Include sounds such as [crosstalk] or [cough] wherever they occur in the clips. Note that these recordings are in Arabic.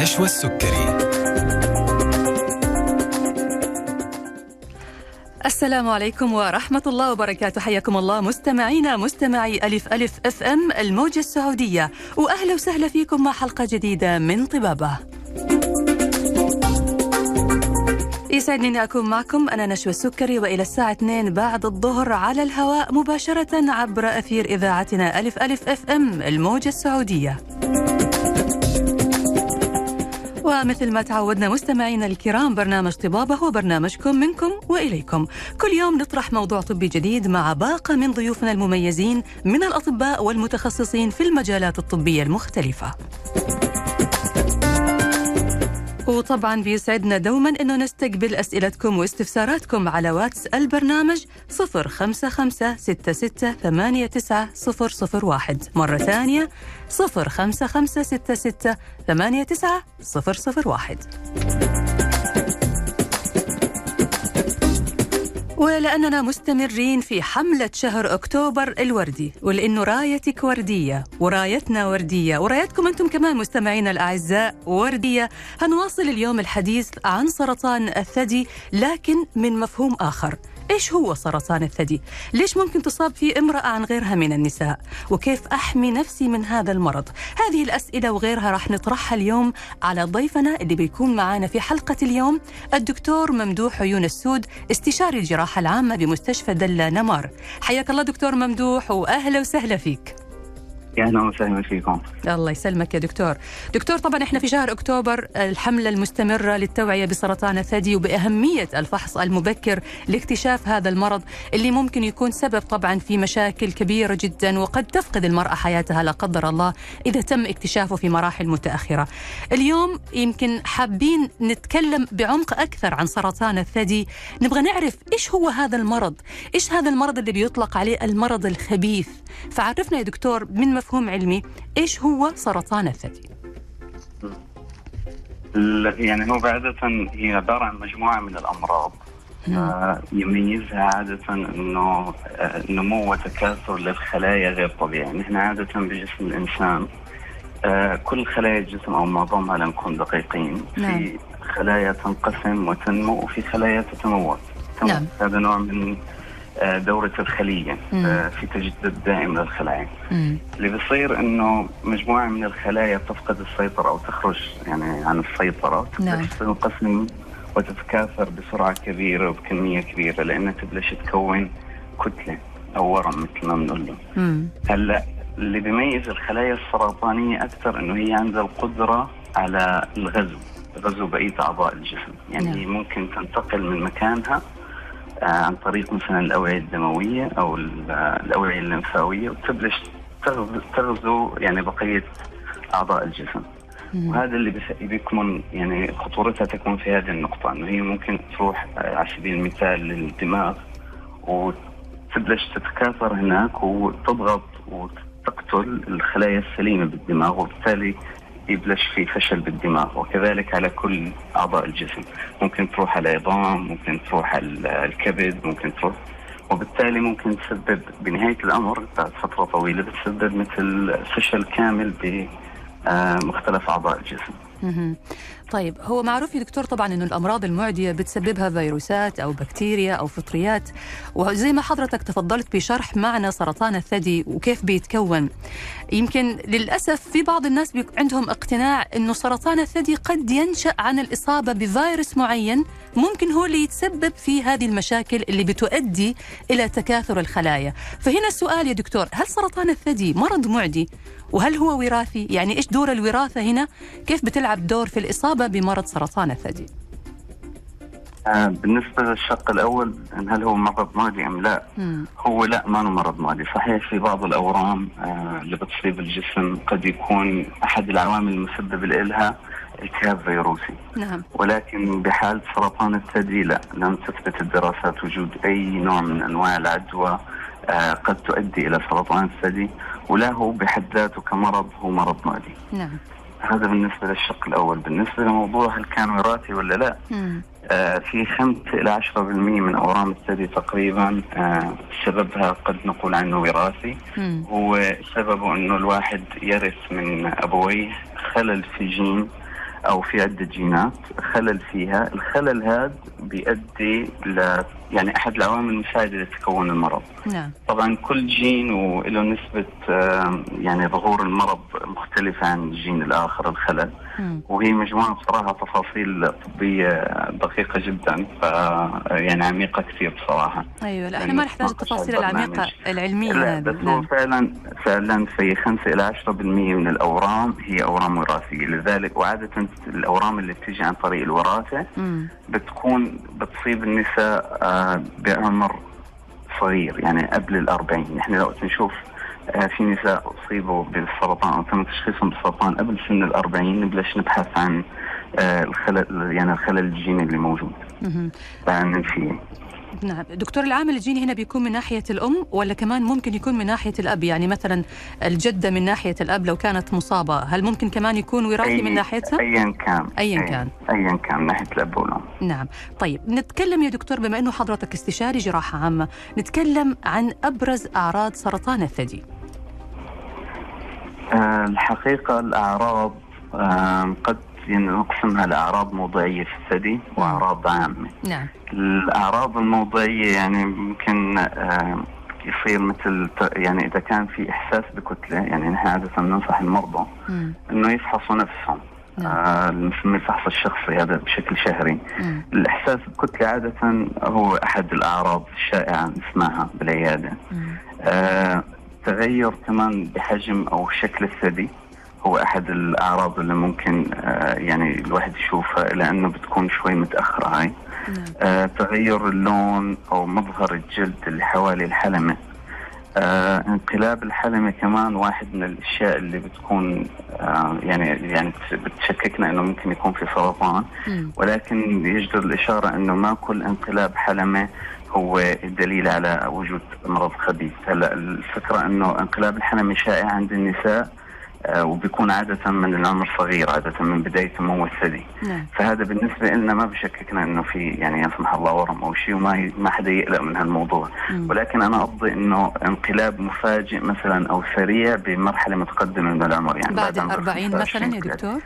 نشوى السكري. السلام عليكم ورحمة الله وبركاته. حياكم الله مستمعينا مستمعي ألف ألف FM الموجة السعودية. وأهلا وسهلا فيكم مع حلقة جديدة من طبابة. يسعدني اني أكون معكم. أنا نشوى السكري وإلى الساعة 2 بعد الظهر على الهواء مباشرة عبر أثير إذاعتنا ألف ألف أف أم الموجة السعودية. ومثل ما تعودنا مستمعينا الكرام برنامج طبابة هو برنامجكم منكم وإليكم. كل يوم نطرح موضوع طبي جديد مع باقة من ضيوفنا المميزين من الأطباء والمتخصصين في المجالات الطبية المختلفة. وطبعا بيسعدنا دوما إنه نستقبل أسئلتكم واستفساراتكم على واتس البرنامج 055 66 89 001 مرة ثانية 055 ولأننا مستمرين في حملة شهر أكتوبر الوردي ولأنه رايتك وردية ورايتنا وردية ورايتكم أنتم كمان مستمعينا الأعزاء وردية. هنواصل اليوم الحديث عن سرطان الثدي لكن من مفهوم آخر. إيش هو سرطان الثدي؟ ليش ممكن تصاب فيه امرأة عن غيرها من النساء؟ وكيف أحمي نفسي من هذا المرض؟ هذه الأسئلة وغيرها راح نطرحها اليوم على ضيفنا اللي بيكون معنا في حلقة اليوم الدكتور ممدوح عيون السود استشاري الجراحة العامة بمستشفى دلا نمار. حياك الله دكتور ممدوح وأهلا وسهلا فيك. أهلا وسهلا فيكم. الله يسلمك يا دكتور. دكتور طبعا إحنا في شهر أكتوبر الحملة المستمرة للتوعية بسرطان الثدي وبأهمية الفحص المبكر لاكتشاف هذا المرض اللي ممكن يكون سبب طبعا في مشاكل كبيرة جدا وقد تفقد المرأة حياتها لا قدر الله إذا تم اكتشافه في مراحل متأخرة. اليوم يمكن حابين نتكلم بعمق أكثر عن سرطان الثدي. نبغى نعرف إيش هو هذا المرض؟ إيش هذا المرض اللي بيطلق عليه المرض الخبيث؟ فعرفنا يا دكتور من مفهوم علمي إيش هو سرطان الثدي يعني هو عادة هي عبارة عن مجموعة من الأمراض آه يميزها عادة إنه آه نمو وتكاثر للخلايا غير طبيعي، نحن عادة بجسم الإنسان آه كل خلايا الجسم أو معظمها لنكون دقيقين نعم. في خلايا تنقسم وتنمو وفي خلايا تتموت. تموت. نعم. هذا نوع من دورة الخلية مم. آه في تجديد دائم للخلايا. مم. اللي بيصير إنه مجموعة من الخلايا تفقد السيطرة أو تخرج يعني عن السيطرة نعم. تنقسم وتتكاثر بسرعة كبيرة وبكمية كبيرة لانها تبلش تكون كتلة أو ورم مثل ما بنقول له. مم. هلأ اللي بيميز الخلايا السرطانية أكثر إنه هي عندها القدرة على الغزو غزو بقية أعضاء الجسم، يعني نعم. ممكن تنتقل من مكانها آه، عن طريق مثلا الأوعية الدموية أو ال- آه، الأوعية الليمفاوية وتبلش تغزو, يعني بقية أعضاء الجسم. وهذا اللي بيكمن يعني خطورتها تكمن في هذه النقطة إنه هي ممكن تروح آه، على سبيل المثال للدماغ وتبلش تتكاثر هناك وتضغط وتقتل الخلايا السليمة بالدماغ وبالتالي يبلش في فشل بالدماغ وكذلك على كل أعضاء الجسم. ممكن تروح على العظام ممكن تروح على ال- الكبد ممكن تروح. وبالتالي ممكن تسبب بنهاية الأمر بعد فترة طويلة بتسبب مثل فشل كامل بمختلف أعضاء الجسم. طيب هو معروف يا دكتور طبعا إنه الأمراض المعدية بتسببها فيروسات أو بكتيريا أو فطريات وزي ما حضرتك تفضلت بشرح معنى سرطان الثدي وكيف بيتكون. يمكن للأسف في بعض الناس عندهم اقتناع إنه سرطان الثدي قد ينشأ عن الإصابة بفيروس معين ممكن هو اللي يتسبب في هذه المشاكل اللي بتؤدي إلى تكاثر الخلايا. فهنا السؤال يا دكتور هل سرطان الثدي مرض معدي؟ وهل هو وراثي؟ يعني إيش دور الوراثة هنا؟ كيف بتلعب دور في الإصابة بمرض سرطان الثدي آه، بالنسبة للشق الأول إن هل هو مرض معدي أم لا؟ مم. هو لا ما هو مرض معدي، صحيح في بعض الأورام آه، اللي بتصيب الجسم قد يكون أحد العوامل المسببة لها التهاب فيروسي، نعم ولكن بحال سرطان الثدي لا، لم تثبت الدراسات وجود أي نوع من أنواع العدوى آه، قد تؤدي إلى سرطان الثدي، ولا هو بحد ذاته كمرض هو مرض معدي. نعم هذا بالنسبة للشق الأول، بالنسبة لموضوع هل كان وراثي ولا لا؟ مم. آه، في 5 إلى 10% من أورام الثدي تقريبا آه، سببها قد نقول عنه وراثي مم. هو سببه أنه الواحد يرث من أبويه خلل في جين أو في عدة جينات خلل فيها الخلل هذا بيؤدي ل يعني أحد العوامل المساعدة لتكون المرض نعم طبعا كل جين وله نسبة يعني ظهور المرض مختلفة عن الجين الآخر الخلل مم. وهي مجموعة بصراحه تفاصيل طبية دقيقة جدا ف يعني عميقة كثير بصراحة أيوه لا إحنا لأنه ما نحتاج التفاصيل. العميقة العلمية لا بس هو نعم. فعلا فعلا في 5 إلى 10% من الأورام هي أورام وراثية لذلك وعادة الأورام اللي بتيجي عن طريق الوراثة مم. بتكون بتصيب النساء آه، بعمر صغير يعني قبل الأربعين نحن لو نشوف آه، في نساء أصيبوا بالسرطان أو تم تشخيصهم بالسرطان قبل سن الأربعين نبلش نبحث عن آه، الخلل يعني الخلل الجيني اللي موجود. فننفيه نعم. دكتور العامل الجيني هنا بيكون من ناحية الأم ولا كمان ممكن يكون من ناحية الأب؟ يعني مثلا الجدة من ناحية الأب لو كانت مصابة هل ممكن كمان يكون وراثي من ناحيتها؟ أيا كان. أيا أي- كان. أيا كان من ناحية الأب والأم. نعم. طيب نتكلم يا دكتور بما أنه حضرتك استشاري جراحة عامة نتكلم عن أبرز أعراض سرطان الثدي. آه، الحقيقة الأعراض آه، قد نقسمها لأعراض موضعية في الثدي وأعراض عامة نعم الأعراض الموضعية يعني ممكن آه، يصير مثل يعني إذا كان في إحساس بكتلة يعني نحن عادة ننصح المرضى مم. إنه يفحصوا نفسهم نعم. آه، الفحص الشخصي هذا بشكل شهري مم. الإحساس بكتلة عادة هو أحد الأعراض الشائعة نسمعها بالعيادة مم. آه، تغير كمان بحجم أو شكل الثدي هو أحد الأعراض اللي ممكن آه، يعني الواحد يشوفها لأنه بتكون شوي متأخرة هاي. نعم. آه، تغير اللون أو مظهر الجلد اللي حوالي الحلمة. آه، انقلاب الحلمة كمان واحد من الأشياء اللي بتكون آه، يعني يعني بتشككنا إنه ممكن يكون في سرطان. ولكن يجدر الإشارة أنه ما كل انقلاب حلمة هو دليل على وجود مرض خبيث. هلا الفكرة أنه انقلاب الحلمة شائع عند النساء. وبيكون عادة من العمر صغير عادة من بداية نمو الثدي نعم فهذا بالنسبة لنا ما بشككنا أنه في يعني يسمح الله ورم أو شيء وما ما حدا يقلق من هالموضوع مم. ولكن أنا قصدي أنه انقلاب مفاجئ مثلا أو سريع بمرحلة متقدمة من العمر يعني بعد الأربعين 25 مثلا يا 30. دكتور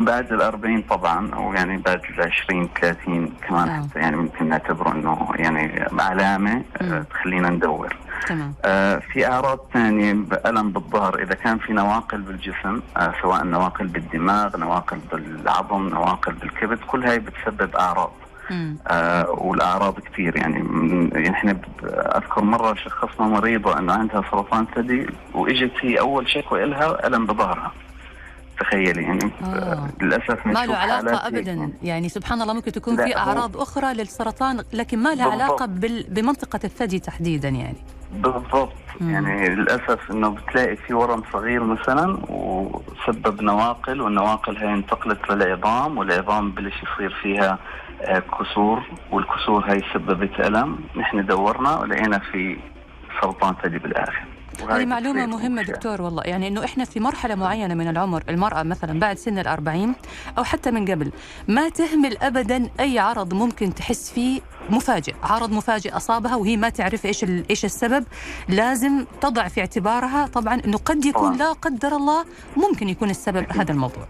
بعد الأربعين طبعا أو يعني بعد العشرين ثلاثين كمان آه. حتى يعني ممكن نعتبره أنه يعني علامة آه، مم. تخلينا ندور تمام آه في أعراض ثانية بألم بالظهر إذا كان في نواقل بالجسم آه سواء نواقل بالدماغ نواقل بالعظم نواقل بالكبد كل هاي بتسبب أعراض مم. آه والأعراض كثير يعني من- يعني إحنا أذكر مرة شخصنا مريضة إنه عندها سرطان ثدي وإجت هي أول شكوى لها ألم بظهرها تخيلي يعني آه. للأسف ما له هيك أبدا يعني. يعني سبحان الله ممكن تكون في أعراض أخرى للسرطان لكن ما لها. علاقة بال... بمنطقة الثدي تحديدا يعني بالضبط مم. يعني للأسف إنه بتلاقي في ورم صغير مثلا وسبب نواقل والنواقل هاي انتقلت للعظام والعظام بلش يصير فيها آه، كسور والكسور هاي سببت ألم نحن دورنا ولقينا في سرطان ثدي بالآخر هذه معلومة مهمة أشياء. دكتور والله. يعني إنه إحنا في مرحلة معينة من العمر المرأة مثلا بعد سن الأربعين أو حتى من قبل ما تهمل أبدا أي عرض ممكن تحس فيه مفاجئ. عرض مفاجئ أصابها وهي ما تعرف إيش إيش السبب لازم تضع في اعتبارها طبعا إنه قد يكون طبعاً. لا قدر الله ممكن يكون السبب هذا الموضوع.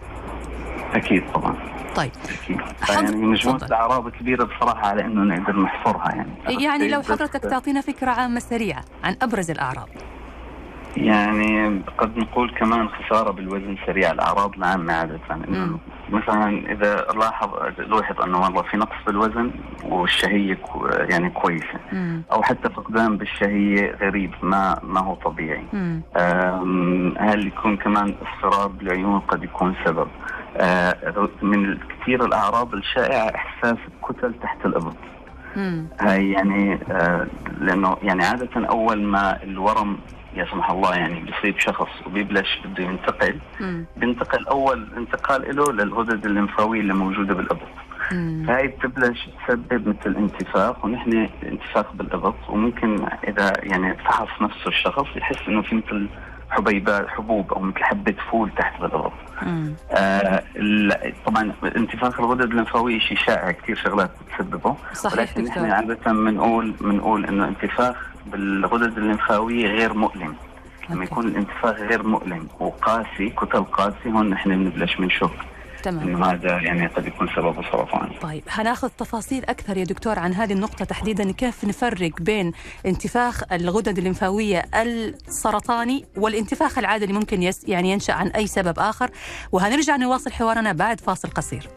أكيد طبعا. طيب. يعني مجموعه تفضل. اعراض كبيرة بصراحة على إنه نقدر نحصرها يعني. يعني لو حضرتك تعطينا فكرة عامة سريعة عن أبرز الأعراض. يعني قد نقول كمان خسارة بالوزن سريع. الأعراض العامة عادة. مثلا إذا لاحظ لاحظ أنه والله في نقص بالوزن والشهية كو- يعني كويسة. مم. أو حتى فقدان بالشهية غريب ما ما هو طبيعي. هل يكون كمان اصفرار بالعيون قد يكون سبب؟ آه، من كثير الأعراض الشائعة إحساس بكتل تحت الابط. هاي يعني آه لأنه يعني عادة أول ما الورم يسمح الله يعني بيصيب شخص وبيبلش بده ينتقل. بينتقل أول انتقال له للغدد الليمفاوية اللي موجودة بالأبط. فهي بتبلش تسبب مثل انتفاخ ونحن انتفاخ بالأبط وممكن إذا يعني فحص نفسه الشخص يحس إنه في مثل حبيبات حبوب أو مثل حبة فول تحت مم. آه طبعا انتفاخ الغدد الليمفاوية شيء شائع كثير شغلات بتسببه صحيح ولكن. نحن عادة بنقول بنقول إنه انتفاخ بالغدد الليمفاوية غير مؤلم. لما. يكون الانتفاخ غير مؤلم وقاسي كتل قاسي هون نحن بنبلش بنشك تمام. إنه هذا يعني قد يكون سببه سرطان طيب هناخذ تفاصيل أكثر يا دكتور عن هذه النقطة تحديدا كيف نفرق بين انتفاخ الغدد الليمفاوية السرطاني والانتفاخ العادي اللي ممكن يس يعني ينشأ عن أي سبب آخر؟ وهنرجع نواصل حوارنا بعد فاصل قصير.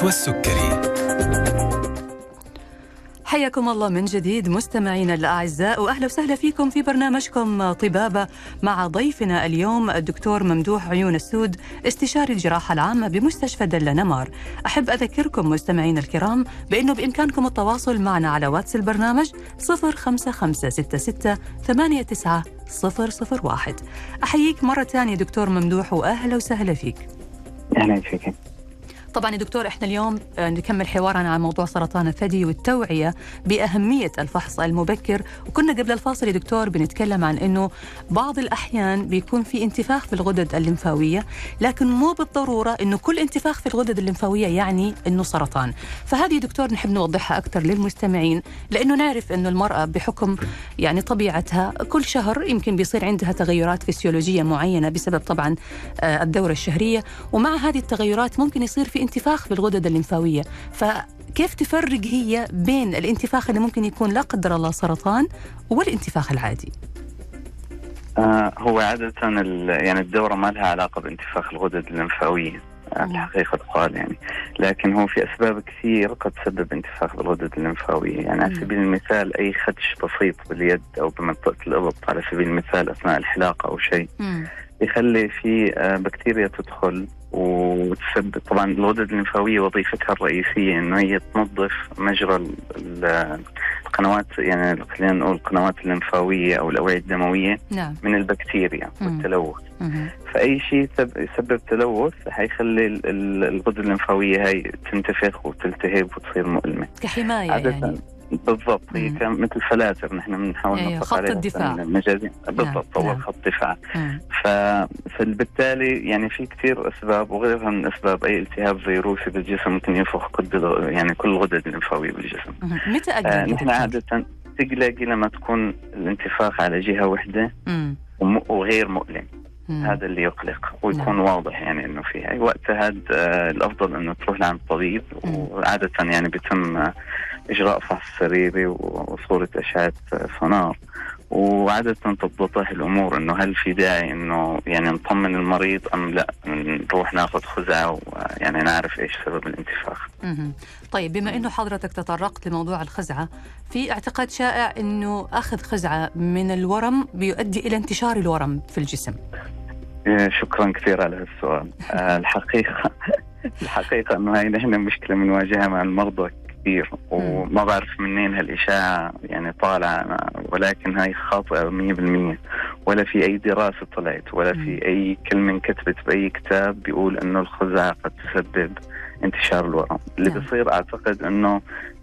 نشوى السكري حياكم الله من جديد مستمعينا الأعزاء وأهلا وسهلا فيكم في برنامجكم طبابة مع ضيفنا اليوم الدكتور ممدوح عيون السود استشاري الجراحة العامة بمستشفى دلة نمار. أحب أذكركم مستمعينا الكرام بأنه بإمكانكم التواصل معنا على واتس البرنامج 05566 89 001. أحييك مرة ثانية دكتور ممدوح وأهلا وسهلا فيك. أهلا فيك طبعا يا دكتور إحنا اليوم آه، نكمل حوارنا عن موضوع سرطان الثدي والتوعية بأهمية الفحص المبكر. وكنا قبل الفاصل يا دكتور بنتكلم عن إنه بعض الأحيان بيكون في انتفاخ في الغدد الليمفاوية لكن مو بالضرورة إنه كل انتفاخ في الغدد الليمفاوية يعني إنه سرطان. فهذه دكتور نحب نوضحها أكثر للمستمعين لأنه نعرف إنه المرأة بحكم يعني طبيعتها كل شهر يمكن بيصير عندها تغيرات فسيولوجية معينة بسبب طبعا آه، الدورة الشهرية. ومع هذه التغيرات ممكن يصير في انتفاخ في الغدد الليمفاوية فكيف تفرق هي بين الانتفاخ اللي ممكن يكون لا قدر الله سرطان والانتفاخ العادي آه هو عادة يعني الدورة ما لها علاقة بانتفاخ الغدد الليمفاوية آه، مم. الحقيقة تقال يعني لكن هو في أسباب كثير قد تسبب انتفاخ بالغدد الليمفاوية يعني على مم. سبيل المثال أي خدش بسيط باليد أو بمنطقة الإبط على سبيل المثال أثناء الحلاقة أو شيء مم. يخلي في آه، بكتيريا تدخل وتسبب طبعا الغدد الليمفاوية وظيفتها الرئيسية إنه هي تنظف مجرى ال- ال- القنوات يعني خلينا نقول القنوات الليمفاوية أو الأوعية الدموية نعم من البكتيريا مم. والتلوث مم. فأي شيء يسب- يسبب تلوث حيخلي ال- ال- الغدد الليمفاوية هاي تنتفخ وتلتهب وتصير مؤلمة كحماية عادة يعني بالضبط هي مم. كان مثل فلاتر نحن بنحاول أيوة، نطلق خط عليها الدفاع. مجازي بالضبط نعم. هو خط دفاع مم. ف... فبالتالي يعني في كثير أسباب وغيرها من أسباب أي التهاب فيروسي بالجسم ممكن ينفخ كل يعني كل الغدد الليمفاويه بالجسم. مم. متى آه نحن؟ عادة تقلقي لما تكون الانتفاخ على جهة واحدة مم. وم... وغير مؤلم، مم. هذا اللي يقلق ويكون نعم. واضح يعني إنه في هاي وقتها هاد آه الأفضل إنه تروح لعند الطبيب مم. وعادة يعني بيتم إجراء فحص سريري وصورة أشعة آه، سونار وعادة تتضح الأمور إنه هل في داعي إنه يعني نطمن المريض أم لا نروح ناخذ خزعة ويعني نعرف إيش سبب الانتفاخ. طيب بما إنه حضرتك تطرقت لموضوع الخزعة في اعتقاد شائع إنه أخذ خزعة من الورم بيؤدي إلى انتشار الورم في الجسم شكرا كثير على هالسؤال. آه، [laughs] الحقيقة الحقيقة إنه هاي نحن مشكلة بنواجهها مع المرضى كثير وما بعرف منين هالإشاعة يعني طالعة ولكن هاي خاطئة 100% ولا في أي دراسة طلعت ولا في أي كلمة انكتبت بأي كتاب بيقول إنه الخزعة قد تسبب انتشار الورم. اللي نعم. بصير أعتقد إنه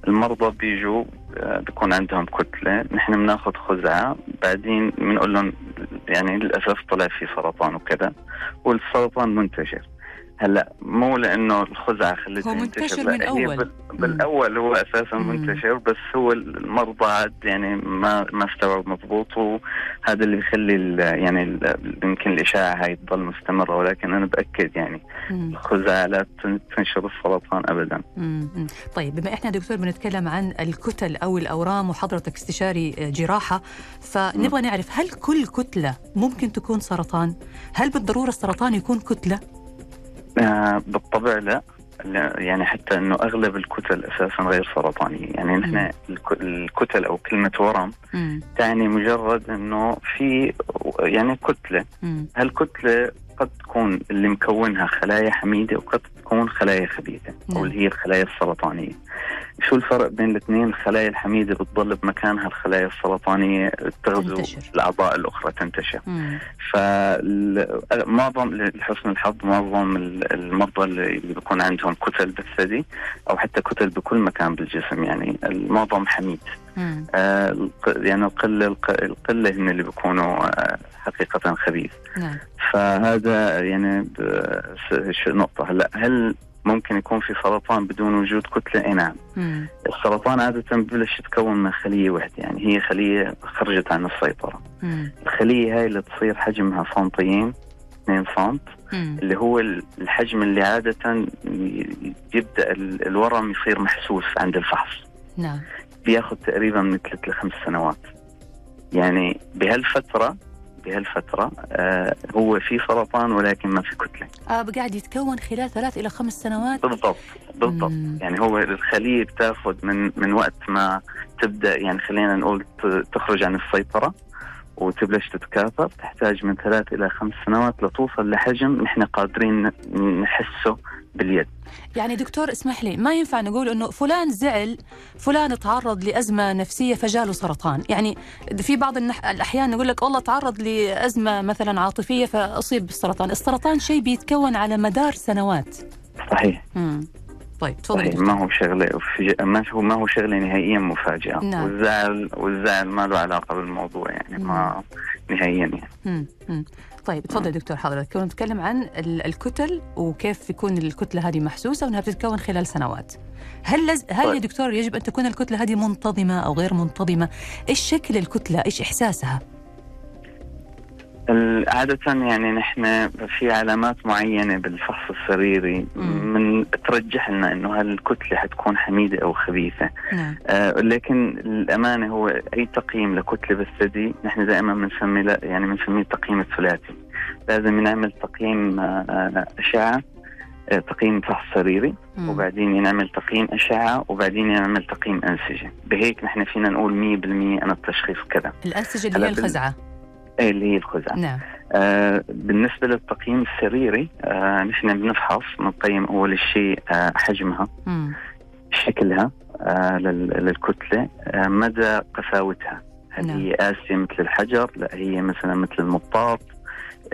المرضى بيجوا آه، بيكون عندهم كتلة نحن بناخذ خزعة بعدين بنقول لهم يعني للأسف طلع في سرطان وكذا والسرطان منتشر. هلا مو لأنه الخزعة خلته هو منتشر من. بال- بالأول هو أساسا مم. منتشر بس هو المرضى عاد يعني ما ما استوعب مضبوط وهذا اللي بيخلي ال- يعني ال- يمكن الإشاعة هاي تضل مستمرة ولكن أنا بأكد يعني مم. الخزعة لا تن- تنشر السرطان ابدا مم. مم. طيب بما إحنا دكتور بنتكلم عن الكتل أو الأورام وحضرتك استشاري آه، جراحة فنبغى نعرف هل كل كتلة ممكن تكون سرطان؟ هل بالضرورة السرطان يكون كتلة؟ آه بالطبع لا يعني حتى إنه أغلب الكتل أساسا غير سرطانية يعني. نحن الك- الكتل أو كلمة ورم مم. تعني مجرد إنه في يعني كتلة مم. هالكتلة قد تكون اللي مكونها خلايا حميدة وقد تكون خلايا خبيثة أو نعم. اللي هي الخلايا السرطانية شو الفرق بين الاثنين الخلايا الحميدة بتضل بمكانها الخلايا السرطانية تغزو تنتشر. الأعضاء الأخرى تنتشر. فمعظم لحسن الحظ معظم ال- المرضى اللي بيكون عندهم كتل بالثدي أو حتى كتل بكل مكان بالجسم يعني المعظم حميد. آه يعني القله الق- القلة هم اللي بيكونوا آه حقيقة خبيث. نعم. فهذا يعني نقطة. هلا هل ممكن يكون في سرطان بدون وجود كتلة؟ اي نعم. السرطان عادة ببلش يتكون من خلية واحدة. يعني هي خلية خرجت عن السيطرة. مم. الخلية هاي اللي تصير حجمها سنتين 2 سنت. اللي هو ال- الحجم اللي عادة ي- يبدأ ال- الورم يصير محسوس عند الفحص. نعم. بياخذ تقريبا من ثلاث لخمس سنوات. يعني بهالفترة بهالفترة آه هو في سرطان ولكن ما في كتلة. آه قاعد يتكون خلال ثلاث إلى خمس سنوات؟ بالضبط بالضبط. مم. يعني هو الخلية بتاخذ من من وقت ما تبدأ يعني خلينا نقول تخرج عن السيطرة وتبلش تتكاثر تحتاج من ثلاث إلى خمس سنوات لتوصل لحجم نحن قادرين نحسه باليد. يعني دكتور اسمح لي ما ينفع نقول إنه فلان زعل فلان تعرض لأزمة نفسية فجاله سرطان. يعني في بعض النح... الأحيان نقول لك والله تعرض لأزمة مثلا عاطفية فأصيب بالسرطان. السرطان شيء بيتكون على مدار سنوات. صحيح. امم طيب تفضل. ما هو شغلة ما هو ما هو شغلة نهائيا مفاجاه نعم. والزعل والزعل ما له علاقة بالموضوع يعني ما نهائيا يعني. مم. مم. طيب تفضل دكتور حضرتك. كنا نتكلم عن ال- الكتل وكيف يكون الكتلة هذه محسوسة وإنها بتتكون خلال سنوات. هل لز... هل يا طيب. دكتور يجب أن تكون الكتلة هذه منتظمة أو غير منتظمة؟ إيش شكل الكتلة؟ إيش إحساسها؟ عادة يعني نحن في علامات معينة بالفحص السريري. من ترجح لنا إنه هالكتلة حتكون حميدة أو خبيثة. نعم. آه لكن الأمانة هو أي تقييم لكتلة بالثدي نحن دائما بنسمي لا- يعني بنسميه التقييم الثلاثي. لازم نعمل تقييم آه، آه، أشعة آه، تقييم فحص سريري مم. وبعدين نعمل تقييم أشعة وبعدين نعمل تقييم أنسجة. بهيك نحن فينا نقول 100% أنا التشخيص كذا. الأنسجة اللي هي الخزعة. اللي هي الخزعة نعم آه بالنسبة للتقييم السريري آه نحن بنفحص بنقيم أول شيء آه حجمها مم. شكلها آه لل- للكتلة آه مدى قساوتها هل نعم. هي قاسية مثل الحجر لا هي مثلا مثل المطاط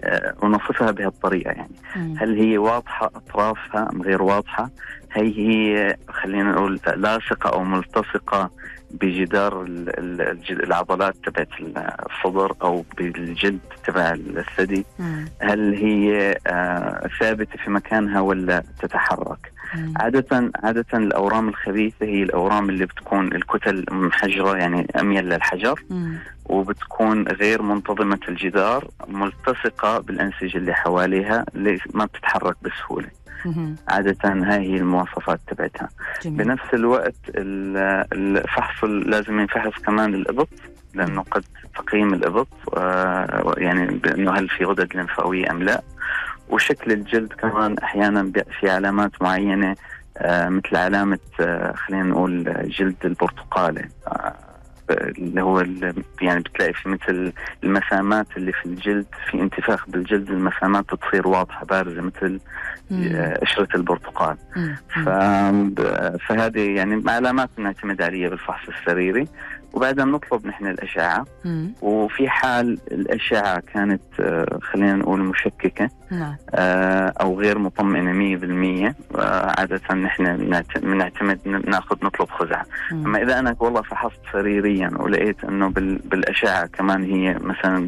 آه ونصفها بهالطريقة يعني مم. هل هي واضحة أطرافها أم غير واضحة هي هي خلينا نقول لاصقة أو ملتصقة بجدار العضلات تبعت الصدر أو بالجلد تبع الثدي. هل هي آه ثابتة في مكانها ولا تتحرك. عادة عادة الأورام الخبيثة هي الأورام اللي بتكون الكتل محجرة يعني أميل للحجر. مم. وبتكون غير منتظمة الجدار ملتصقة بالأنسجة اللي حواليها اللي ما بتتحرك بسهولة. مم. عادة هاي هي المواصفات تبعتها. جميل. بنفس الوقت ال- الفحص ال- لازم ينفحص كمان الإبط لأنه قد تقييم الإبط آه، يعني بأنه هل في غدد لمفاوية أم لا. وشكل الجلد كمان أحيانا بي- في علامات معينة آه، مثل علامة آه، خلينا نقول جلد البرتقالة آه، اللي هو ال- يعني بتلاقي في مثل المسامات اللي في الجلد في انتفاخ بالجلد المسامات بتصير واضحة بارزة مثل مم. آه، قشرة البرتقال مم. ف... فهذه يعني علامات بنعتمد عليها بالفحص السريري وبعدها بنطلب نحن الأشعة مم. وفي حال الأشعة كانت آه، خلينا نقول مشككة نعم آه، أو غير مطمئنة 100% آه، عادة نحن بنعت- بنعتمد ناخذ نطلب خزعة. أما إذا أنا والله فحصت سريريا ولقيت أنه بال... بالأشعة كمان هي مثلا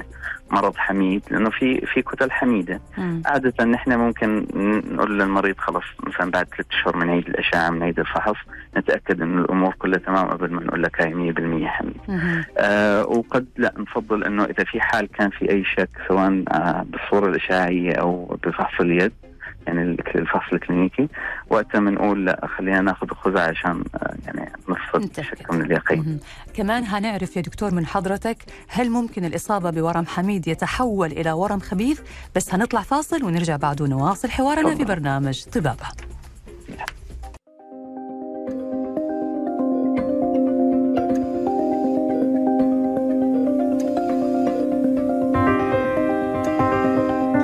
100% مرض حميد لأنه في في كتل حميدة مم. عادة نحن ممكن نقول للمريض خلص مثلا بعد ثلاث أشهر من عيد الأشعة من عيد الفحص نتأكد انه الأمور كلها تمام قبل ما نقول لك هاي 100% حمل. مم. آه وقد لا نفضل إنه إذا في حال كان في أي شك سواء آه بالصورة الإشعاعية أو بفحص اليد يعني ال- الفحص الكلينيكي وقتها بنقول لا خلينا ناخذ خزعة عشان آه يعني شك من اليقين. كمان هنعرف يا دكتور من حضرتك هل ممكن الإصابة بورم حميد يتحول إلى ورم خبيث؟ بس هنطلع فاصل ونرجع بعده نواصل حوارنا في تفضل. برنامج طبابة.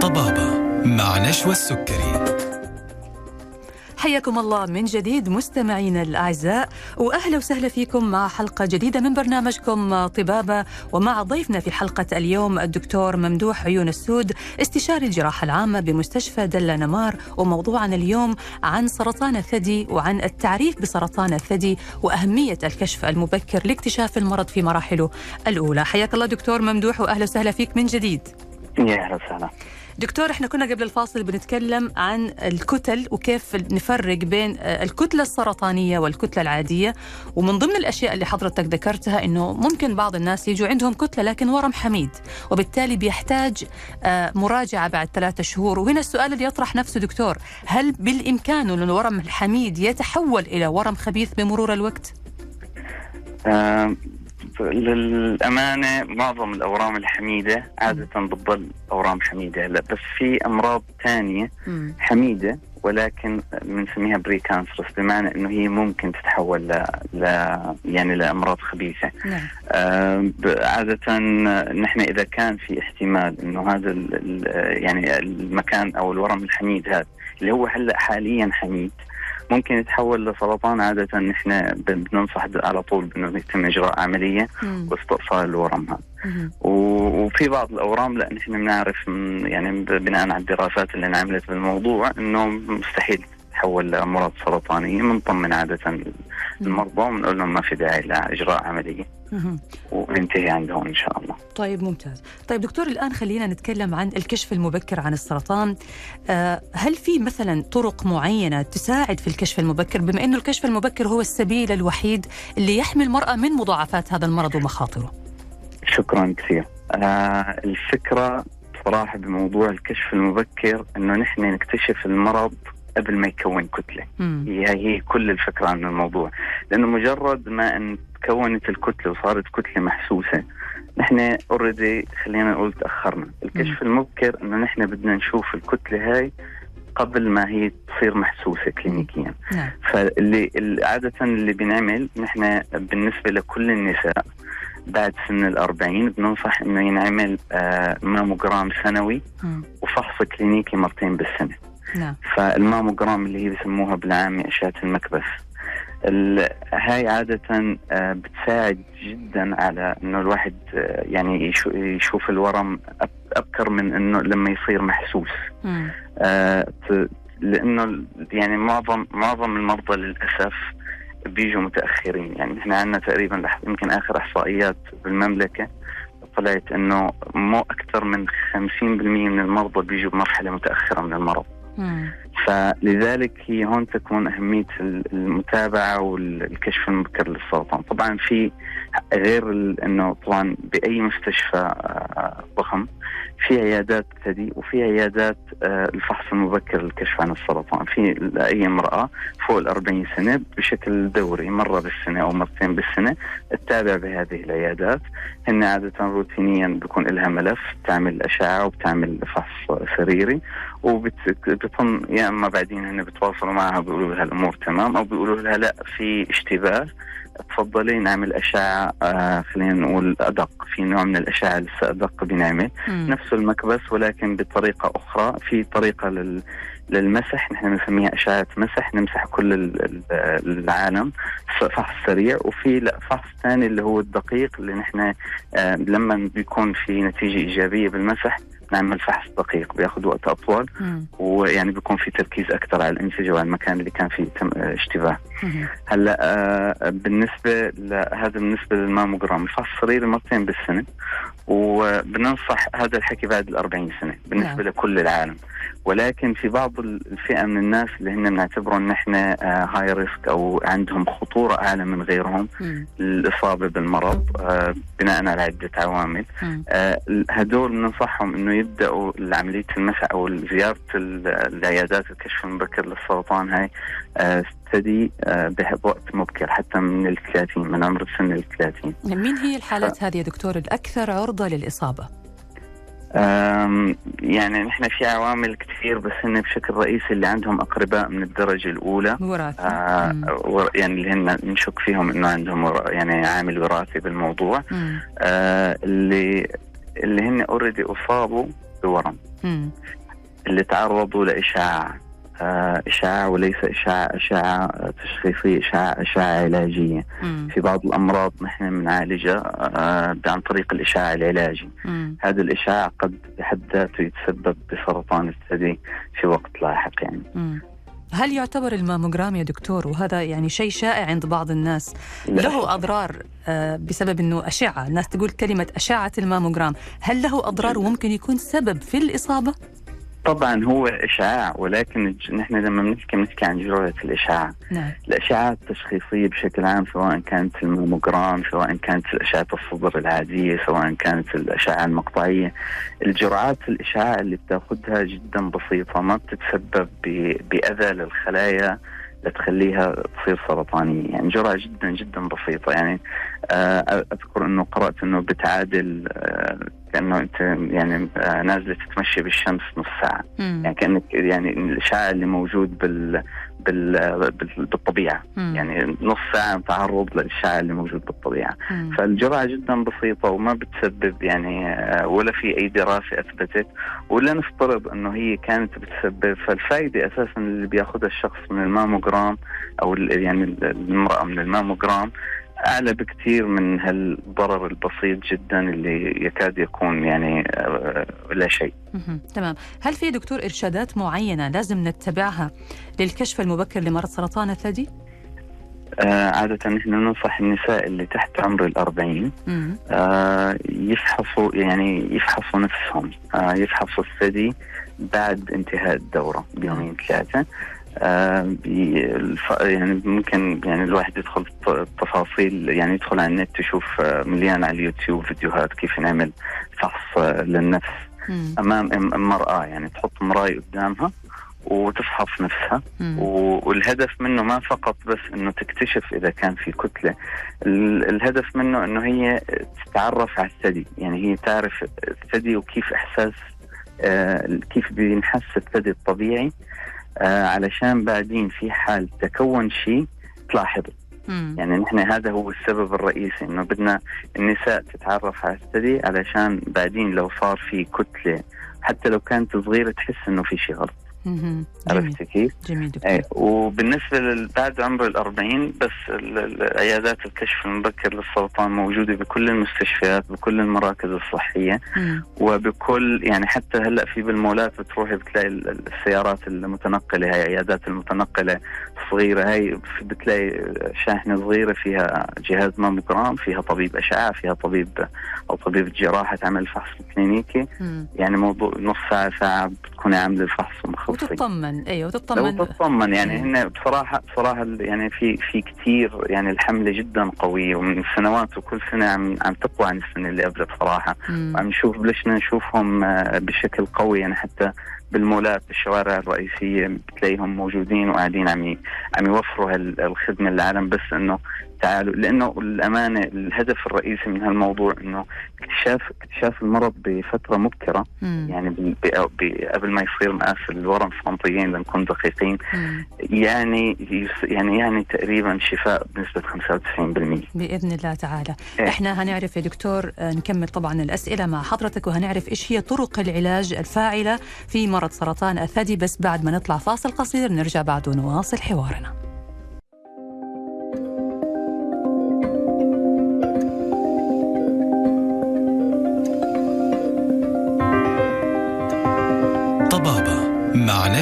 طبابة مع نشوى السكري. حياكم الله من جديد مستمعينا الأعزاء وأهلا وسهلا فيكم مع حلقة جديدة من برنامجكم طبابة ومع ضيفنا في حلقة اليوم الدكتور ممدوح عيون السود استشاري الجراحة العامة بمستشفى دلا نمار وموضوعنا اليوم عن سرطان الثدي وعن التعريف بسرطان الثدي وأهمية الكشف المبكر لاكتشاف المرض في مراحله الأولى. حياك الله دكتور ممدوح وأهلا وسهلا فيك من جديد. يا أهلا وسهلا. دكتور إحنا كنا قبل الفاصل بنتكلم عن الكتل وكيف نفرق بين الكتلة السرطانية والكتلة العادية ومن ضمن الأشياء اللي حضرتك ذكرتها أنه ممكن بعض الناس يجوا عندهم كتلة لكن ورم حميد وبالتالي بيحتاج آه، مراجعة بعد ثلاثة شهور وهنا السؤال اللي يطرح نفسه دكتور هل بالإمكان أن الورم الحميد يتحول إلى ورم خبيث بمرور الوقت؟ للأمانة معظم الأورام الحميدة عادة بتضل أورام حميدة هلا بس في أمراض ثانية حميدة ولكن بنسميها بري كانسرس بمعنى إنه هي ممكن تتحول ل, ل... يعني لأمراض خبيثة. نعم. آه عادة نحن إذا كان في احتمال إنه هذا ال... يعني المكان أو الورم الحميد هذا اللي هو هلأ حاليا حميد ممكن يتحول لسرطان عادة. نحن بننصح على طول بأنه يتم إجراء عملية واستئصال الورم هذا وفي بعض الأورام لا نحن بنعرف يعني بناء على الدراسات اللي انعملت بالموضوع أنه مستحيل تتحول لأمراض سرطانية بنطمن عادة المرضى ونقول لهم ما في داعي لإجراء عملية. وننتهي عندهم إن شاء الله. طيب ممتاز. طيب دكتور الآن خلينا نتكلم عن الكشف المبكر عن السرطان. آه هل في مثلا طرق معينة تساعد في الكشف المبكر؟ بما أنه الكشف المبكر هو السبيل الوحيد اللي يحمي المرأة من مضاعفات هذا المرض ومخاطره. شكرا كثير. آه الفكرة صراحة بموضوع الكشف المبكر أنه نحن نكتشف المرض قبل ما يكون كتلة. هي هي كل الفكرة عن الموضوع. لأنه مجرد ما إن تكونت الكتلة وصارت كتلة محسوسة نحن اوريدي خلينا نقول تأخرنا. الكشف مم. المبكر إنه نحن بدنا نشوف الكتلة هاي قبل ما هي تصير محسوسة كلينيكيا. نعم. فاللي عادة اللي بنعمل نحن بالنسبة لكل النساء بعد سن الأربعين بننصح إنه ينعمل آه ماموجرام سنوي وفحص كلينيكي مرتين بالسنة. نعم. فالماموجرام اللي هي بسموها بالعامي أشعة المكبس. هاي عادة آه، بتساعد جدا على إنه الواحد آه، يعني يشوف الورم أبكر من إنه لما يصير محسوس. آه لإنه يعني معظم معظم المرضى للأسف بيجوا متأخرين. يعني إحنا عندنا تقريبا يمكن آخر إحصائيات بالمملكة طلعت إنه مو أكثر من 50% من المرضى بيجوا بمرحلة متأخرة من المرض. 嗯。فلذلك هي هون تكون أهمية المتابعة والكشف المبكر للسرطان. طبعا في غير إنه طبعا بأي مستشفى آه، ضخم في عيادات ثدي وفي عيادات آه، الفحص المبكر للكشف عن السرطان. في اي امرأة فوق ال 40 سنة بشكل دوري مرة بالسنة أو مرتين بالسنة تتابع بهذه العيادات. هن عادة روتينيا بيكون لها ملف بتعمل أشعة وبتعمل فحص سريري وبتطن يا أما بعدين هن بتواصلوا معها بيقولوا لها الأمور تمام أو بيقولوا لها لا في اشتباه. تفضلي نعمل أشعة آه خلينا نقول أدق في نوع من الأشعة لسه أدق بنعمل نفس المكبس ولكن بطريقة أخرى في طريقة لل للمسح نحن بنسميها أشعة مسح نمسح كل العالم فحص سريع. وفي لا فحص ثاني اللي هو الدقيق اللي نحن آه لما بيكون في نتيجة إيجابية بالمسح نعمل فحص دقيق بياخذ وقت أطول. ويعني بيكون في تركيز أكثر على الانسجه وعلى المكان اللي كان فيه تم اشتباه. هلأ آه بالنسبة لهذا بالنسبة للماموجرام الفحص الصغير مرتين بالسنة. وبننصح هذا الحكي بعد ال 40 سنة بالنسبة نعم. لكل العالم. ولكن في بعض الفئة من الناس اللي هن بنعتبرهم نحن هاي ريسك أو عندهم خطورة أعلى من غيرهم الإصابة بالمرض آه بناء على عدة عوامل. آه هدول بننصحهم إنه يبدأوا عمليه المسح أو زيارة العيادات الكشف المبكر للسرطان هاي آه تبتدي آه، بوقت مبكر حتى من ال 30 من عمر سن ال 30 مين هي الحالات ف... هذه يا دكتور الأكثر عرضة للإصابة؟ يعني نحن في عوامل كثير بس هن بشكل رئيسي اللي عندهم أقرباء من الدرجة الأولى. وراثي آه يعني اللي هن نشك فيهم إنه عندهم يعني عامل وراثي بالموضوع. آه اللي اللي هن already أصابوا بورم مم. اللي تعرضوا لإشعاع آه، إشعاع وليس إشعاع أشعة تشخيصية إشعاع أشعة علاجية مم. في بعض الأمراض نحن بنعالجها آه، عن طريق الإشعاع العلاجي مم. هذا الإشعاع قد بحد ذاته يتسبب بسرطان الثدي في وقت لاحق يعني مم. هل يعتبر الماموجرام يا دكتور وهذا يعني شيء شائع عند بعض الناس له أضرار آه، بسبب إنه أشعة الناس تقول كلمة أشعة الماموجرام هل له أضرار وممكن يكون سبب في الإصابة؟ طبعا هو إشعاع ولكن نحن لما بنحكي بنحكي عن جرعة الإشعاع. نعم. الأشعة التشخيصية بشكل عام سواء كانت الماموجرام سواء كانت الأشعة الصدر العادية سواء كانت الأشعة المقطعية. الجرعات الإشعاع اللي بتاخذها جدا بسيطة ما بتتسبب ب- بأذى للخلايا. لتخليها تصير سرطانية. يعني جرعة جدا جدا بسيطة. يعني آه، أذكر أنه قرأت أنه بتعادل آه، كأنه أنت يعني آه، نازلة تتمشى بالشمس نص ساعة. مم. يعني كأنك يعني الإشعاع اللي موجود بال بال بال- بالطبيعة مم. يعني نص ساعة تعرض للإشعاع اللي موجود بالطبيعة مم. فالجرعة جدا بسيطة وما بتسبب يعني آه، ولا في أي دراسة أثبتت ولا نفترض أنه هي كانت بتسبب فالفائدة أساسا اللي بياخذها الشخص من الماموجرام أو ال- يعني المرأة من الماموجرام أعلى بكثير من هالضرر البسيط جدا اللي يكاد يكون يعني آه، لا شيء. تمام هل في دكتور إرشادات معينة لازم نتبعها للكشف المبكر لمرض سرطان الثدي؟ آه، عادة نحن ننصح النساء اللي تحت عمر الأربعين. آه، يفحصوا يعني يفحصوا نفسهم آه، يفحصوا الثدي بعد انتهاء الدورة بيومين ثلاثة يعني ممكن يعني الواحد يدخل الت- التفاصيل يعني يدخل على النت يشوف آه، مليان على اليوتيوب فيديوهات كيف نعمل فحص آه، للنفس مم. أمام إم- المرأة يعني تحط مراي قدامها وتفحص نفسها مم. والهدف منه ما فقط بس إنه تكتشف إذا كان في كتلة ال- الهدف منه إنه هي تتعرف على الثدي يعني هي تعرف الثدي وكيف إحساس آه كيف بينحس الثدي الطبيعي آه علشان بعدين في حال تكون شيء تلاحظه. يعني نحن هذا هو السبب الرئيسي إنه بدنا النساء تتعرف على الثدي علشان بعدين لو صار في كتلة حتى لو كانت صغيرة تحس إنه في شيء غلط عرفتي كيف؟ جميل دكتور إيه وبالنسبة بعد عمر الأربعين بس ال- ال- عيادات الكشف المبكر للسرطان موجودة بكل المستشفيات بكل المراكز الصحية مم. وبكل يعني حتى هلأ في بالمولات بتروحي بتلاقي ال- ال- السيارات المتنقلة هاي عيادات المتنقلة صغيرة هاي بتلاقي شاحنة صغيرة فيها جهاز ماموجرام فيها طبيب أشعة فيها طبيب أو طبيب جراحة تعمل فحص كلينيكي مم. يعني موضوع نص ساعة ساعة بتكوني عاملة الفحص ومخلصي وتطمن. أيوه وتطمن. تطمن يعني. هن بصراحه بصراحة ال- يعني في في كثير يعني الحملة جدا قوية ومن سنوات وكل سنة عم عم تقوى عن السنة اللي قبلها بصراحه مم. وعم نشوف بلشنا نشوفهم آه، بشكل قوي. يعني حتى بالمولات بالشوارع الرئيسية بتلاقيهم موجودين وقاعدين عم عم يوفروا هال- الخدمة للعالم. بس إنه تعالوا لإنه الأمانة الهدف الرئيسي من هالموضوع إنه اكتشاف اكتشاف المرض بفترة مبكرة مم. يعني قبل ما يصير مقاس الورم سنتيين لنكون دقيقين. يعني يعني يعني تقريبا شفاء بنسبة 95% بإذن الله تعالى إيه. إحنا هنعرف يا دكتور آه، نكمل طبعا الأسئلة مع حضرتك وهنعرف إيش هي طرق العلاج الفاعلة في مرض سرطان الثدي بس بعد ما نطلع فاصل قصير نرجع بعد ونواصل حوارنا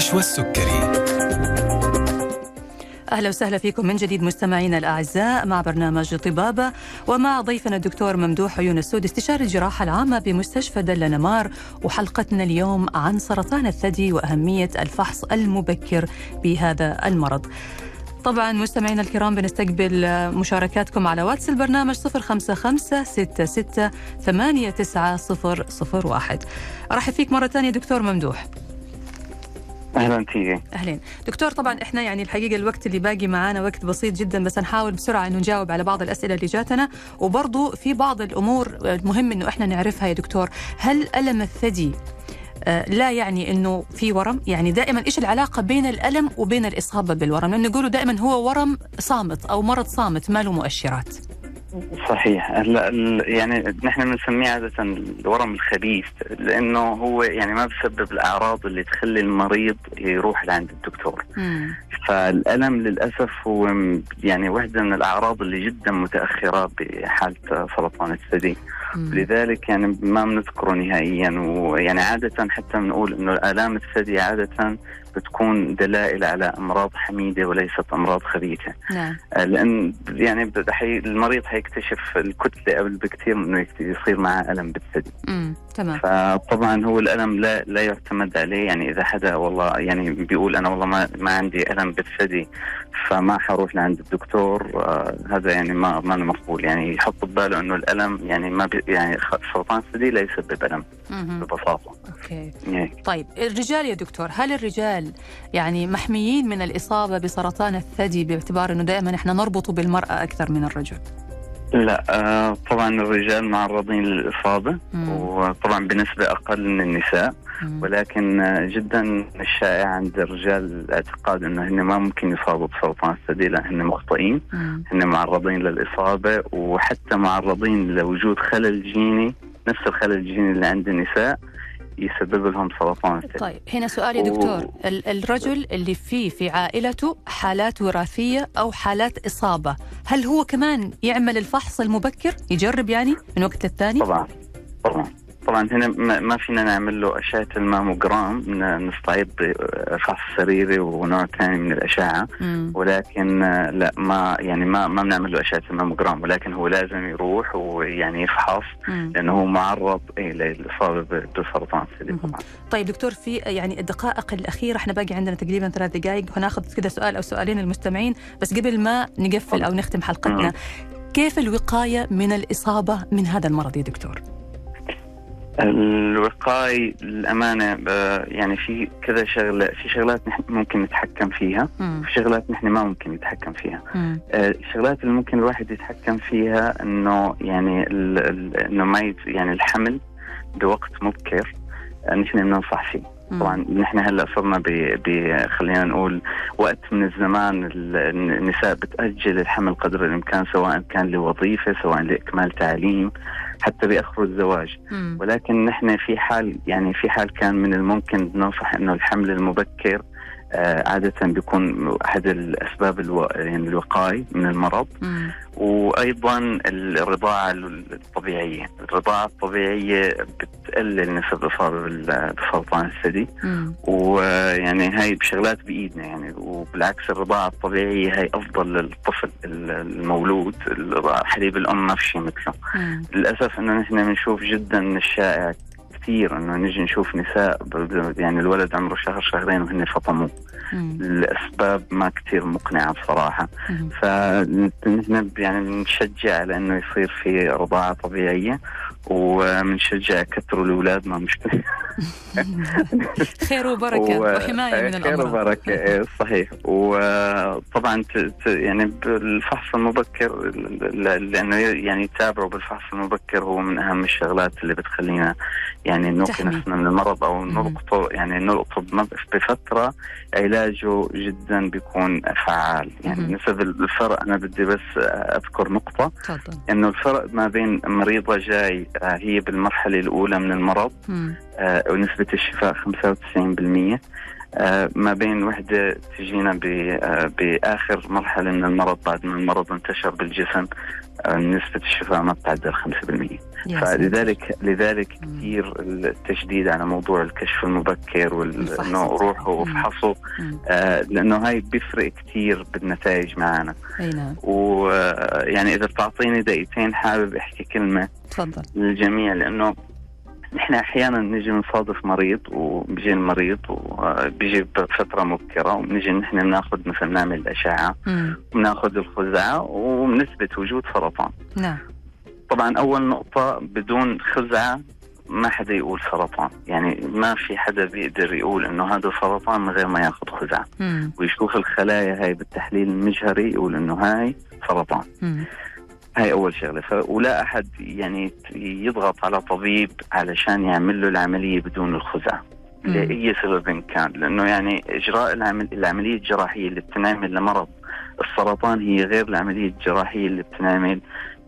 مع نشوى السكري أهلا وسهلا فيكم من جديد مستمعينا الأعزاء مع برنامج طبابة ومع ضيفنا الدكتور ممدوح عيون السود استشاري الجراحة العامة بمستشفى دل نمار وحلقتنا اليوم عن سرطان الثدي وأهمية الفحص المبكر بهذا المرض. طبعا مستمعينا الكرام بنستقبل مشاركاتكم على واتس البرنامج 055 66 89001 أرحب فيك مرة ثانية دكتور ممدوح. أهلا تيجي أهلين. دكتور طبعا إحنا يعني الحقيقة الوقت اللي باقي معانا وقت بسيط جدا بس نحاول بسرعة إنه نجاوب على بعض الأسئلة اللي جاتنا. وبرضو في بعض الأمور المهم إنه إحنا نعرفها يا دكتور. هل ألم الثدي؟ آه، لا يعني إنه في ورم. يعني دائما إيش العلاقة بين الألم وبين الإصابة بالورم؟ لأنه يقولوا دائما هو ورم صامت أو مرض صامت ما له مؤشرات. صحيح هلا ال- يعني نحن بنسميه عادة الورم الخبيث لأنه هو يعني ما بسبب الأعراض اللي تخلي المريض يروح لعند الدكتور مم. فالألم للأسف هو يعني واحدة من الأعراض اللي جدا متأخرة بحالة سرطان الثدي. لذلك يعني ما بنذكره نهائيا ويعني عادة حتى بنقول إنه الألام الثدي عادة بتكون دلائل على أمراض حميدة وليست أمراض خبيثة. نعم. آه، لأن يعني حي المريض حيكتشف الكتلة قبل بكثير من انه يصير معه ألم بالثدي. تمام. فطبعا هو الألم لا لا يعتمد عليه. يعني إذا حدا والله يعني بيقول أنا والله ما ما عندي ألم بالثدي فما حروح لعند الدكتور. آه هذا يعني ما ما مقبول. يعني يحط بباله إنه الألم يعني ما بي يعني سرطان الثدي لا يسبب الم. ببساطة okay يعني طيب الرجال يا دكتور هل الرجال يعني محميين من الإصابة بسرطان الثدي باعتبار أنه دائما إحنا نربطه بالمرأة أكثر من الرجل لا آه طبعا الرجال معرضين للإصابة مم. وطبعا بنسبة أقل من النساء مم. ولكن آه، جدا الشائع عند الرجال الاعتقاد إنه هن ما ممكن يصابوا بسرطان الثدي لا هن مخطئين مم. هن معرضين للإصابة وحتى معرضين لوجود خلل جيني نفس الخلل الجيني اللي عند النساء يسبب لهم سرطان الثدي. طيب هنا سؤال يا دكتور. ال- الرجل اللي فيه في عائلته حالات وراثية أو حالات إصابة هل هو كمان يعمل الفحص المبكر يجرب يعني من وقت للتاني طبعا طبعا. طبعا هنا ما فينا نعمل له أشعة الماموجرام ن- نستعيد فحص سريري ونوع ثاني من الأشعة مم. ولكن آه، لا ما يعني ما ما بنعمل له أشعة الماموجرام ولكن هو لازم يروح ويعني يفحص مم. لأنه هو معرض للاصابه ب- بسرطان الثدي مهم. طبعا طيب دكتور في يعني الدقائق الأخيرة إحنا باقي عندنا تقريبا ثلاث دقائق هناخذ كذا سؤال أو سؤالين المستمعين بس قبل ما نقفل أو نختم حلقتنا مم. كيف الوقاية من الإصابة من هذا المرض يا دكتور؟ الوقاية الأمانة آه، يعني في كذا شغلة في شغلات نحن ممكن نتحكم فيها. وفي شغلات نحن ما ممكن نتحكم فيها. آه، الشغلات اللي ممكن الواحد يتحكم فيها إنه يعني إنه ما يعني الحمل بوقت مبكر آه، نحن بننصح فيه. طبعا نحن هلأ صرنا ب خلينا نقول وقت من الزمان ال- النساء بتأجل الحمل قدر الإمكان سواء كان لوظيفة سواء لإكمال تعليم حتى بيأخروا الزواج. ولكن نحن في حال يعني في حال كان من الممكن ننصح إنه الحمل المبكر عادة بيكون أحد الأسباب ألو... يعني الوقاية من المرض مم. وأيضا الرضاعة الطبيعية الرضاعة الطبيعية بتقلل نسب الإصابة بسرطان الثدي. ويعني هاي بشغلات بإيدنا يعني وبالعكس الرضاعة الطبيعية هاي أفضل للطفل المولود حليب الأم ما في شيء مثله مم. للأسف إنه نحن بنشوف جدا من الشائع كثير إنه نجي نشوف نساء يعني الولد عمره شهر شهرين وهن فطموا. الأسباب ما كثير مقنعة بصراحة. فنحن يعني بنشجع على انه يصير في رضاعة طبيعية وبنشجع كثروا الأولاد ما مشكله [laughs] خير وبركة و- وحماية من خير الأمراض وبركة إيه، صحيح وطبعا يعني بالفحص المبكر لأنه يعني يتابعوا بالفحص المبكر هو من أهم الشغلات اللي بتخلينا يعني نوقي. نفسنا من المرض أو. نلقطه يعني نلقطه بفترة علاجه جدا بيكون فعال يعني. نسب الفرق أنا بدي بس أذكر نقطة إنه الفرق ما بين مريضة جاي هي بالمرحلة الأولى من المرض. آه، ونسبة الشفاء 95% آه، ما بين وحدة تجينا آه، بآخر مرحلة من المرض بعد ما المرض انتشر بالجسم آه، نسبة الشفاء ما بتعدى 5% يا ساتر. فلذلك لذلك. كثير التشديد على موضوع الكشف المبكر. وانه روحوا مم. آه، لأنه هاي بيفرق كثير بالنتائج معنا أي نعم ويعني إذا بتعطيني دقيقتين حابب أحكي كلمة تفضل للجميع لأنه نحن أحيانا نجي نصادف مريض وبيجي المريض وبيجي بفترة مبكرة وبنجي نحن بناخذ مثلا نعمل الأشعة. بناخذ الخزعة وبنثبت وجود سرطان نعم طبعا أول نقطة بدون خزعة ما حدا يقول سرطان يعني ما في حدا بيقدر يقول إنه هذا سرطان من غير ما يأخذ خزعة مم. ويشوف الخلايا هاي بالتحليل المجهري يقول إنه هاي سرطان مم. هاي أول شغلة ف... ولا أحد يعني يضغط على طبيب علشان يعمل له العملية بدون الخزعة. لأي سبب كان لأنه يعني إجراء العمل... العملية الجراحية اللي بتنعمل لمرض السرطان هي غير العملية الجراحية اللي بتنعمل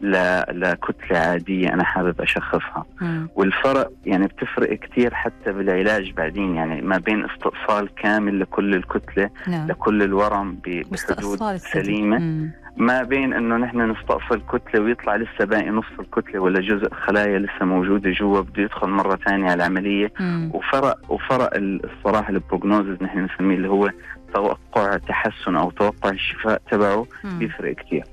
لكتله عادية أنا حابب أشخصها مم. والفرق يعني بتفرق كثير حتى بالعلاج بعدين يعني ما بين استئصال كامل لكل الكتلة نعم لكل الورم بحدود. سليمة مم. ما بين إنه نحن نستأصل كتلة ويطلع لسه باقي نص الكتلة ولا جزء خلايا لسه موجودة جوا بده يدخل مرة ثانية على العملية مم. وفرق وفرق ال- الصراحة البروجنوزز نحن نسميه اللي هو توقع تحسن أو توقع الشفاء تبعه مم. بيفرق كثير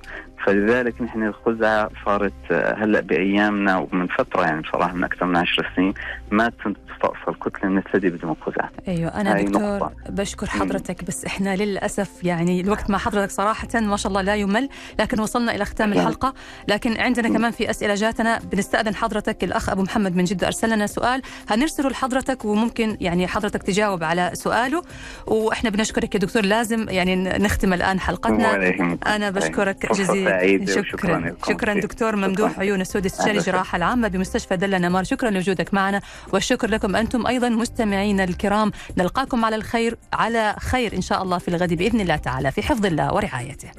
فلذلك نحن الخزعة صارت آه، هلأ بأيامنا ومن فترة يعني بصراحة من أكثر من 10 سنين ما تستأصل كتله من الثدي بدون خزعة. أيوه أنا دكتور نقطة. بشكر حضرتك بس إحنا للأسف يعني الوقت مع حضرتك صراحة ما شاء الله لا يمل لكن وصلنا إلى ختام. الحلقة. لكن عندنا كمان في أسئلة جاتنا. بنستأذن حضرتك الأخ أبو محمد من جدة أرسل لنا سؤال. هنرسله لحضرتك وممكن يعني حضرتك تجاوب على سؤاله. وإحنا بنشكرك يا دكتور لازم يعني نختم الآن حلقتنا. أنا بشكرك جزيلا. سعيدة شكرا وشكراً لكم شكرا. دكتور ممدوح شكراً. عيون السود استشاري. الجراحة العامة بمستشفى دلة نمار شكرا لوجودك معنا والشكر لكم أنتم أيضا مستمعينا الكرام نلقاكم على الخير على خير إن شاء الله في الغد بإذن الله تعالى في حفظ الله ورعايته